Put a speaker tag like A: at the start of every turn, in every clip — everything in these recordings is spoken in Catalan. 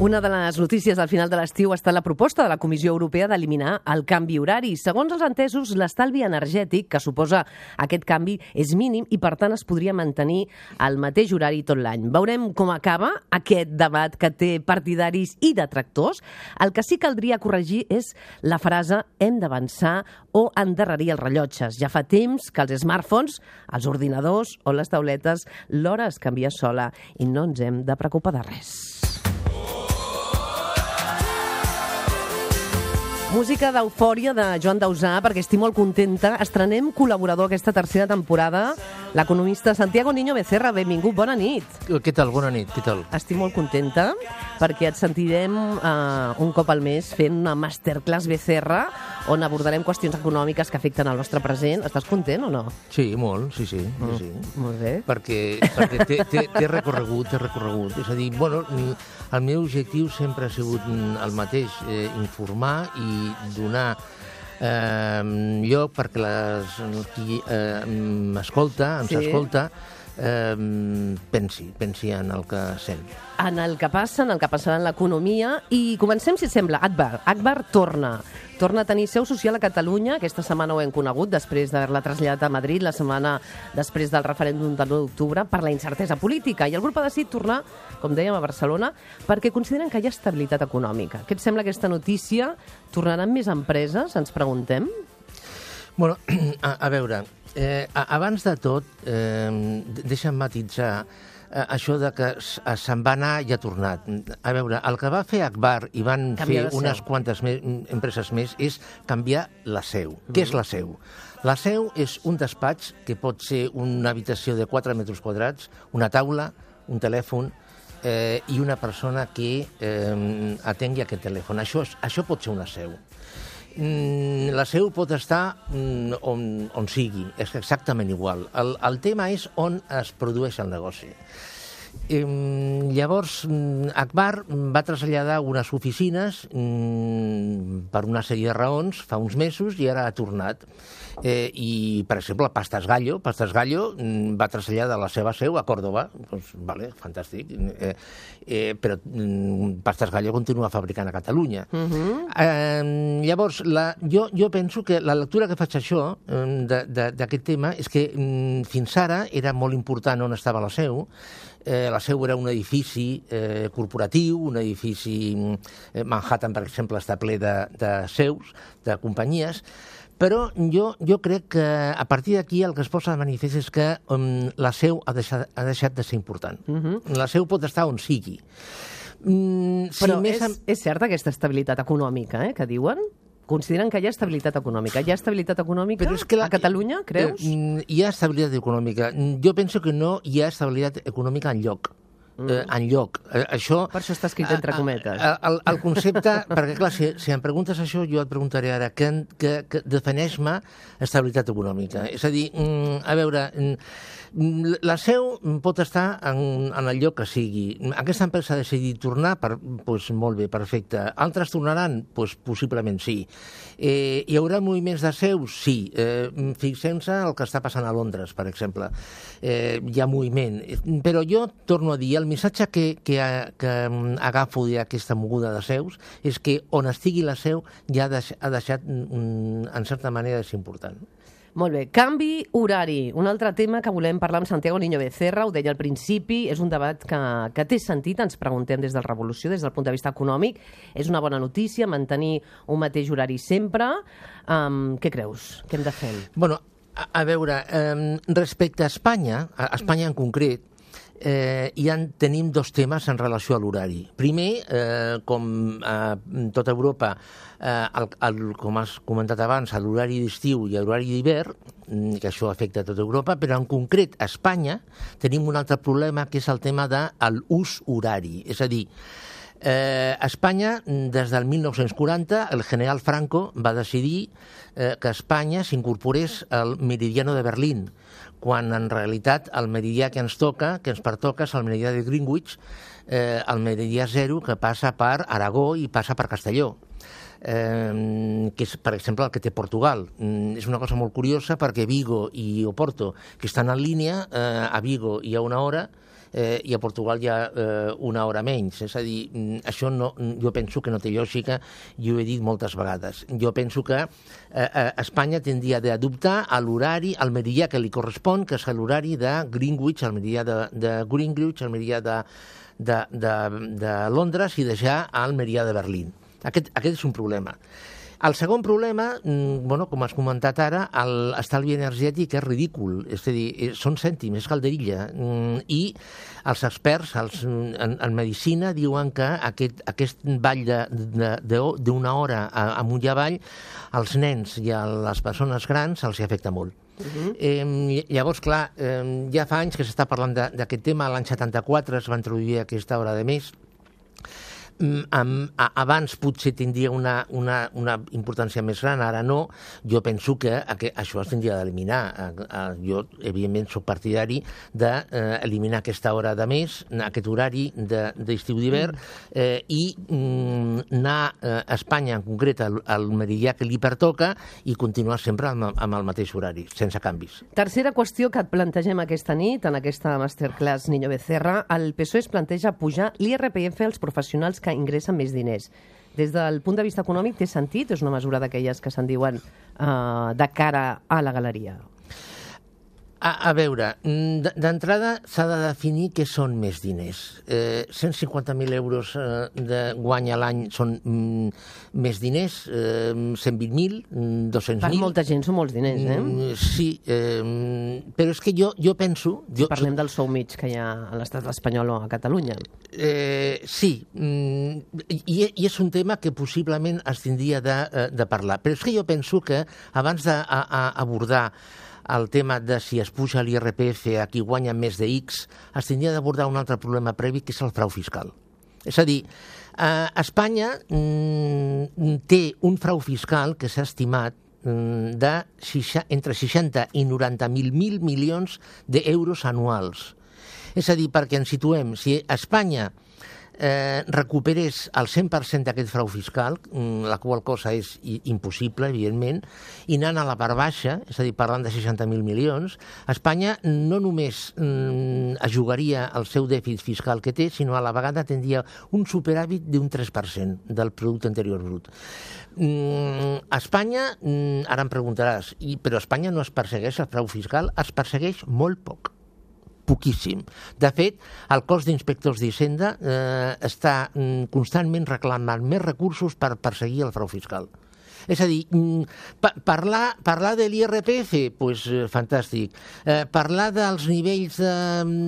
A: Una de les notícies al final de l'estiu ha estat la proposta de la Comissió Europea d'eliminar el canvi horari. Segons els entesos, l'estalvi energètic que suposa aquest canvi és mínim i, per tant, es podria mantenir el mateix horari tot l'any. Veurem com acaba aquest debat que té partidaris i detractors. El que sí caldria corregir és la frase hem d'avançar o endarrerir els rellotges. Ja fa temps que els smartphones, els ordinadors o les tauletes, l'hora es canvia sola i no ens hem de preocupar de res. Música d'eufòria de Joan Dausà, perquè estic molt contenta. Estrenem col·laborador aquesta tercera temporada, l'economista Santiago Niño Becerra. Benvingut, bona nit.
B: Què tal? Bona nit, què tal?
A: Estic molt contenta perquè et sentirem uh, un cop al mes fent una masterclass Becerra on abordarem qüestions econòmiques que afecten el nostre present. Estàs content o no?
B: Sí, molt, sí, sí. sí,
A: Mm,
B: sí.
A: Molt bé.
B: Perquè, perquè té, té, té recorregut, té recorregut. És a dir, bueno, el meu objectiu sempre ha sigut mm, el mateix, eh, informar i donar eh, lloc perquè les, qui eh, m'escolta, ens
A: Sí.
B: escolta, eh, pensi, pensi en el que sent.
A: En el que passa, en el que passarà en l'economia, i comencem, si et sembla, Akbar. Akbar torna. Torna a tenir seu social a Catalunya. Aquesta setmana ho hem conegut, després d'haver-la traslladat a Madrid, la setmana després del referèndum de l'1 d'octubre, per la incertesa política. I el grup ha decidit tornar, com dèiem, a Barcelona, perquè consideren que hi ha estabilitat econòmica. Què et sembla aquesta notícia? Tornaran més empreses, ens preguntem?
B: Bueno, a, a veure, eh, abans de tot, eh, deixa'm matitzar eh, això de que eh, se'n va anar i ha tornat. A veure, el que va fer Akbar i van
A: Canviar
B: fer unes quantes me empreses més és canviar la seu. Què és la seu? La seu és un despatx que pot ser una habitació de 4 metres quadrats, una taula, un telèfon, eh, i una persona que eh, atengui aquest telèfon. Això, això pot ser una seu. Mm, la seu pot estar mm, on, on sigui, és exactament igual. El, el tema és on es produeix el negoci. Eh, llavors, mm, Akbar va traslladar unes oficines mm, per una sèrie de raons fa uns mesos i ara ha tornat. Eh, I, per exemple, Pastas Gallo, Pastas Gallo mm, va traslladar la seva seu a Còrdoba. Doncs, vale, fantàstic. Eh, eh, però mm, Pastas Gallo continua fabricant a Catalunya. Uh -huh. eh, llavors, la, jo, jo penso que la lectura que faig això, eh, d'aquest tema, és que mm, fins ara era molt important on estava la seu, Eh, la seu era un edifici eh, corporatiu, un edifici... mm, Eh, Manhattan, per exemple, està ple de, de seus, de companyies, però jo, jo crec que a partir d'aquí el que es posa de manifest és que um, la seu ha deixat, ha deixat de ser important. Uh -huh. La seu pot estar on sigui. Mm, si
A: Però
B: més
A: és, és certa aquesta estabilitat econòmica, eh, que diuen? Consideren que hi ha estabilitat econòmica. Hi ha estabilitat econòmica
B: Però és que la,
A: a Catalunya, creus?
B: Eh, mm, hi ha estabilitat econòmica. Mm, Jo penso que no hi ha estabilitat econòmica en lloc. Eh, en lloc. Eh, això...
A: Per això està escrit entre cometes.
B: eh, El, el concepte... perquè, clar, si, si em preguntes això, jo et preguntaré ara que, que, que defineix-me estabilitat econòmica. És a dir, mm, a veure, mm, la seu pot estar en, en el lloc que sigui. Aquesta empresa ha decidit tornar, per, pues, molt bé, perfecte. Altres tornaran? Pues, possiblement sí. Eh, hi haurà moviments de seus? Sí. Eh, Fixem-se el que està passant a Londres, per exemple. Eh, hi ha moviment. Però jo torno a dir, el missatge que, que, que mm, agafo d'aquesta moguda de seus és que on estigui la seu ja ha deix- ha deixat, mm, en certa manera, ser important.
A: Molt bé. Canvi horari. Un altre tema que volem parlar amb Santiago Niño Becerra, ho deia al principi, és un debat que, que té sentit, ens preguntem des de la revolució, des del punt de vista econòmic. És una bona notícia mantenir un mateix horari sempre. Um, què creus? Què hem de fer?
B: Bueno, a, a veure, eh, respecte a Espanya, a Espanya en concret, eh, ja en tenim dos temes en relació a l'horari. Primer, eh, com a tota Europa, eh, el, el, com has comentat abans, l'horari d'estiu i l'horari d'hivern, mm, que això afecta a tota Europa, però en concret a Espanya tenim un altre problema que és el tema de l'ús horari. És a dir, Eh, a Espanya, des del 1940, el general Franco va decidir eh, que Espanya s'incorporés al meridiano de Berlín, quan en realitat el meridià que ens toca, que ens pertoca, és el meridià de Greenwich, eh, el meridià zero que passa per Aragó i passa per Castelló. eh, que és, per exemple, el que té Portugal. Mm, és una cosa molt curiosa perquè Vigo i Oporto, que estan en línia, eh, a Vigo hi ha una hora, eh, i a Portugal hi ha eh, una hora menys. És a dir, mm, això no, jo penso que no té lògica, i ho he dit moltes vegades. Jo penso que eh, eh, Espanya tindria d'adoptar l'horari, al meridià que li correspon, que és l'horari de Greenwich, el meridià de, de Greenwich, el meridià de, de, de, de Londres i deixar al meridià de Berlín. Aquest, aquest és un problema. El segon problema, mm, bueno, com has comentat ara, l'estalvi energètic és ridícul, és a dir, eh, són cèntims, és calderilla, mm, i els experts els, en, en medicina diuen que aquest, aquest ball d'una hora amunt i avall, als nens i a les persones grans els hi afecta molt. Uh -huh. eh, llavors, clar, eh, ja fa anys que s'està parlant d'aquest tema, l'any 74 es va introduir aquesta hora de més, amb, a, abans potser tindria una, una, una importància més gran, ara no. Jo penso que, que això es tindria d'eliminar. Jo, evidentment, sóc partidari d'eliminar eh, aquesta hora de més, aquest horari d'estiu de, d'hivern, eh, i mm, anar eh, a Espanya, en concret, al, al meridià que li pertoca, i continuar sempre amb, amb el mateix horari, sense canvis.
A: Tercera qüestió que et plantegem aquesta nit, en aquesta masterclass Niño Becerra, el PSOE es planteja pujar l'IRPF als professionals que que ingressen més diners. Des del punt de vista econòmic, té sentit? És una mesura d'aquelles que se'n diuen eh, de cara a la galeria?
B: A, a veure, mm, d'entrada s'ha de definir què són més diners. Eh, 150.000 euros eh, de guany a l'any són mm, més diners, eh, 120.000, 200.000...
A: Per molta gent són molts diners, eh?
B: Mm, sí, eh, però és que jo, jo penso... Jo,
A: si parlem del sou mig que hi ha a l'estat espanyol o a Catalunya.
B: Eh, sí, mm, i, i és un tema que possiblement es tindria de, eh, de parlar. Però és que jo penso que abans d'abordar el tema de si es puja l'IRPF a qui guanya més de X, es tindria d'abordar un altre problema previ, que és el frau fiscal. És a dir, eh, Espanya mm, té un frau fiscal que s'ha estimat mm, de entre 60 i 90.000 mil milions d'euros anuals. És a dir, perquè ens situem, si Espanya eh, recuperés el 100% d'aquest frau fiscal, mm, la qual cosa és impossible, evidentment, i anant a la part baixa, és a dir, parlant de 60.000 milions, Espanya no només mm, ajugaria el seu dèficit fiscal que té, sinó a la vegada tindria un superàvit d'un 3% del producte interior brut. Mm, Espanya, mm, ara em preguntaràs, i, però Espanya no es persegueix el frau fiscal, es persegueix molt poc poquíssim. De fet, el cos d'inspectors d'Hisenda eh, està mm, constantment reclamant més recursos per perseguir el frau fiscal. És a dir, mm, pa parlar, parlar de l'IRPF, pues, eh, fantàstic. Eh, parlar dels nivells de,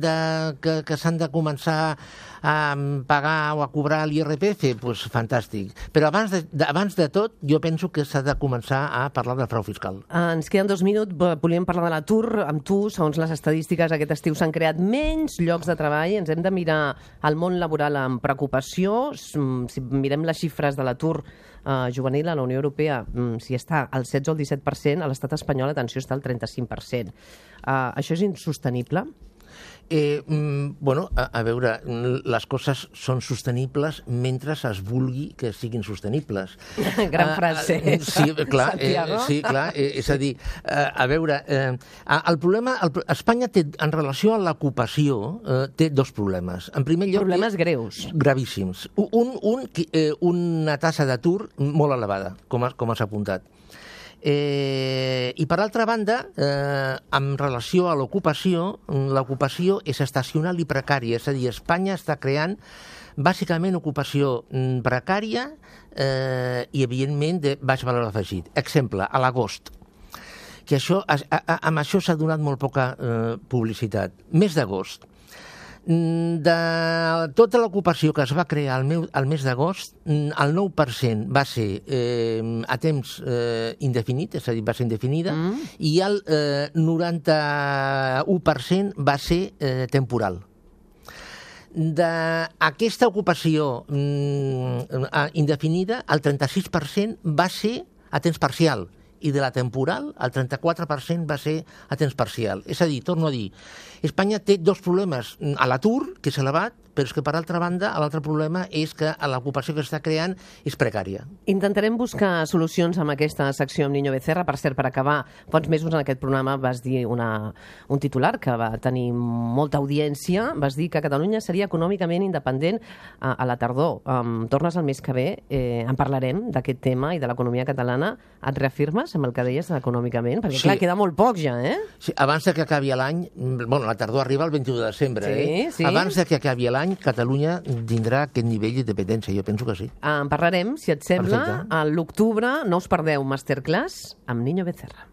B: de, que, que s'han de començar a pagar o a cobrar l'IRPF, pues, fantàstic. Però abans de, abans de tot, jo penso que s'ha de començar a parlar del frau fiscal.
A: Ah, ens queden dos minuts. Volíem parlar de l'atur amb tu. Segons les estadístiques, aquest estiu s'han creat menys llocs de treball. Ens hem de mirar el món laboral amb preocupació. Si mirem les xifres de l'atur eh, juvenil a la Unió Europea, mm, si està al 16 o el 17%, a l'estat espanyol, atenció, està al 35%. Uh, això és insostenible?
B: Eh, mm, bueno, a, a veure, les coses són sostenibles mentre es vulgui que siguin sostenibles.
A: Gran frase. Uh,
B: sí, clar, eh, sí, clar, eh, és a dir, uh, a veure, eh, el problema, el, Espanya té, en relació a l'ocupació, eh, té dos problemes. En primer lloc...
A: Problemes greus.
B: Gravíssims. Un, un, eh, una tassa d'atur molt elevada, com, com has apuntat. Eh, I per altra banda, eh, en relació a l'ocupació, l'ocupació és estacional i precària, és a dir, Espanya està creant bàsicament ocupació mm, precària eh, i, evidentment, de baix valor afegit. Exemple, a l'agost, que això, a, a, amb això s'ha donat molt poca eh, publicitat. Mes d'agost, de tota l'ocupació que es va crear al, meu, al mes d'agost, mm, el 9% va ser eh, a temps eh, indefinit, és a dir, va ser indefinida, mm. i el eh, 91% va ser eh, temporal d'aquesta ocupació mm, indefinida, el 36% va ser a temps parcial i de la temporal el 34% va ser a temps parcial. És a dir, torno a dir, Espanya té dos problemes, a l'atur, que és elevat, però és que per altra banda, l'altre problema és que l'ocupació que s'està creant és precària.
A: Intentarem buscar solucions amb aquesta secció amb Niño Becerra. Per cert, per acabar, fa uns mesos en aquest programa vas dir una, un titular que va tenir molta audiència. Vas dir que Catalunya seria econòmicament independent a, a la tardor. Um, tornes el mes que ve, eh, en parlarem d'aquest tema i de l'economia catalana. Et reafirmes amb el que deies econòmicament? Perquè,
B: Sí.
A: clar, queda molt poc ja, eh?
B: Sí, abans de que acabi l'any, mm, bueno, la tardor arriba el 21 de desembre,
A: Sí,
B: eh?
A: sí.
B: Abans de que acabi l'any, Catalunya tindrà aquest nivell d'independència, jo penso que sí.
A: En parlarem, si et sembla,
B: Perfecte.
A: a l'octubre. No us perdeu Masterclass amb Niño Becerra.